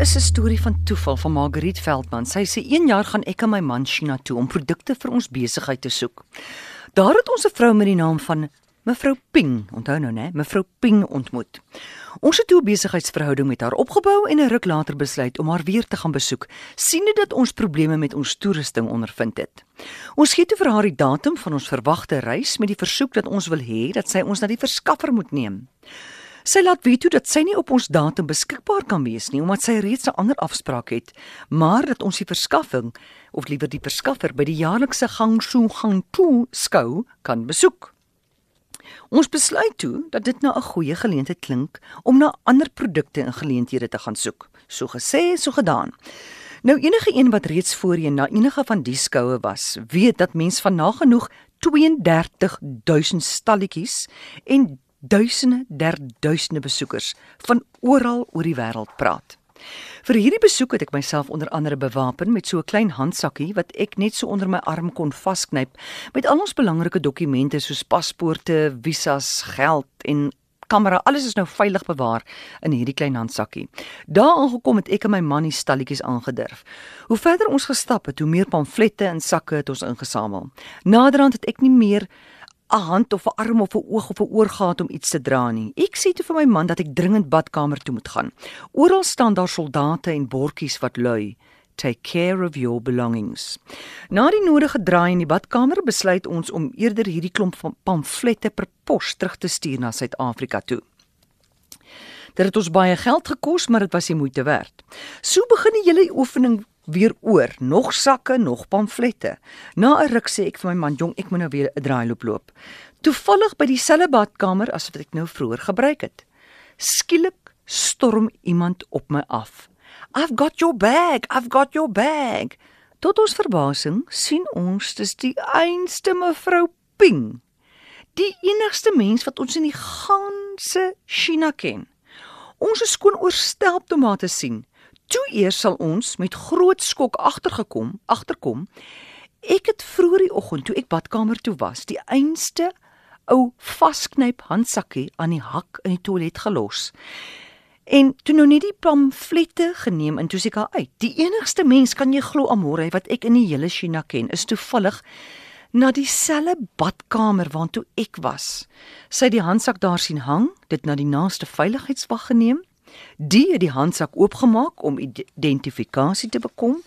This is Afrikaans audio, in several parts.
is 'n storie van toeval van Margriet Veldman. Sy sê een jaar gaan ek en my man China toe om produkte vir ons besigheid te soek. Daar het ons 'n vrou met die naam van Mevrou Ping, onthou nou né, Mevrou Ping ontmoet. Ons het toe 'n besigheidsverhouding met haar opgebou en 'n ruk later besluit om haar weer te gaan besoek, siende dat ons probleme met ons toerusting ondervind het. Ons gee toe vir haar die datum van ons verwagte reis met die versoek dat ons wil hê dat sy ons na die verskaffer moet neem. Sy laat weet toe dat sy nie op ons datum beskikbaar kan wees nie omdat sy reeds 'n ander afspraak het, maar dat ons die verskaffing of liewer die verskaffer by die jaarlikse Gangshu Gangtu skou kan besoek. Ons besluit toe dat dit nou 'n goeie geleentheid klink om na ander produkte en geleenthede te gaan soek. So gesê, so gedaan. Nou enige een wat reeds voorheen na enige van die skoue was, weet dat mens van nagenoeg 32000 stalletjies en duisende der duisende besoekers van oral oor die wêreld praat. Vir hierdie besoek het ek myself onder andere bewapen met so 'n klein handsakkie wat ek net so onder my arm kon vasknyp met al ons belangrike dokumente soos paspoorte, visas, geld en kamera. Alles is nou veilig bewaar in hierdie klein handsakkie. Daar aangekom het ek en my man die stalletjies aangedurf. Hoe verder ons gestap het, hoe meer pamflette en sakke het ons ingesamel. Naderhand het ek nie meer 'n hand of 'n arm of 'n oog of 'n oor gehad om iets te dra nie. Ek sê toe vir my man dat ek dringend badkamer toe moet gaan. Oral staan daar soldate en bordjies wat lui: Take care of your belongings. Na die nodige draai in die badkamer besluit ons om eerder hierdie klomp van pamflette per pos terug te stuur na Suid-Afrika toe. Dit het ons baie geld gekos, maar dit was die moeite werd. So begin die hele oefening weer oor, nog sakke, nog pamflette. Na 'n ruk sê ek vir my man, "Jong, ek moet nou weer 'n draailoop loop." Toevallig by dieselfde badkamer as wat ek nou vroeër gebruik het. Skielik storm iemand op my af. "I've got your bag. I've got your bag." Tot ons verbasing sien ons dis die einste mevrou Ping. Die enigste mens wat ons in die ganse China ken. Ons is skoon oorstelp om haar te sien. Toe eers sal ons met groot skok agtergekom, agterkom. Ek het vroeër die oggend toe ek badkamer toe was, die einste ou vasknyp handsakkie aan die hak in die toilet gelos. En toe nou net die pamflette geneem en toe seker uit. Die enigste mens kan jy glo amore wat ek in die hele China ken, is toevallig na dieselfde badkamer waartoe ek was. Sy het die handsak daar sien hang, dit na die naaste veiligheidswag geneem Die het die handsak oopgemaak om identifikasie te bekom.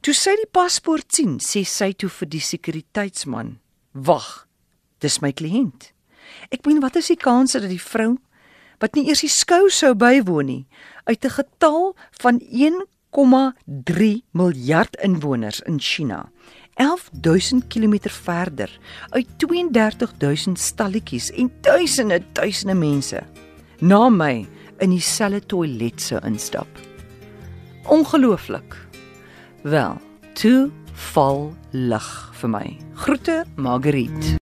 Toe sy die paspoort sien, sê sy toe vir die sekuriteitsman: "Wag, dis my kliënt." Ek meen, wat is die kans dat die vrou wat nie eers die skou sou bywoon nie, uit 'n getal van 1,3 miljard inwoners in China 11000 km verder uit 32000 stalletjies en duisende duisende mense na my in dieselfde toilet sou instap. Ongelooflik. Wel, toe val lig vir my. Groete Margriet.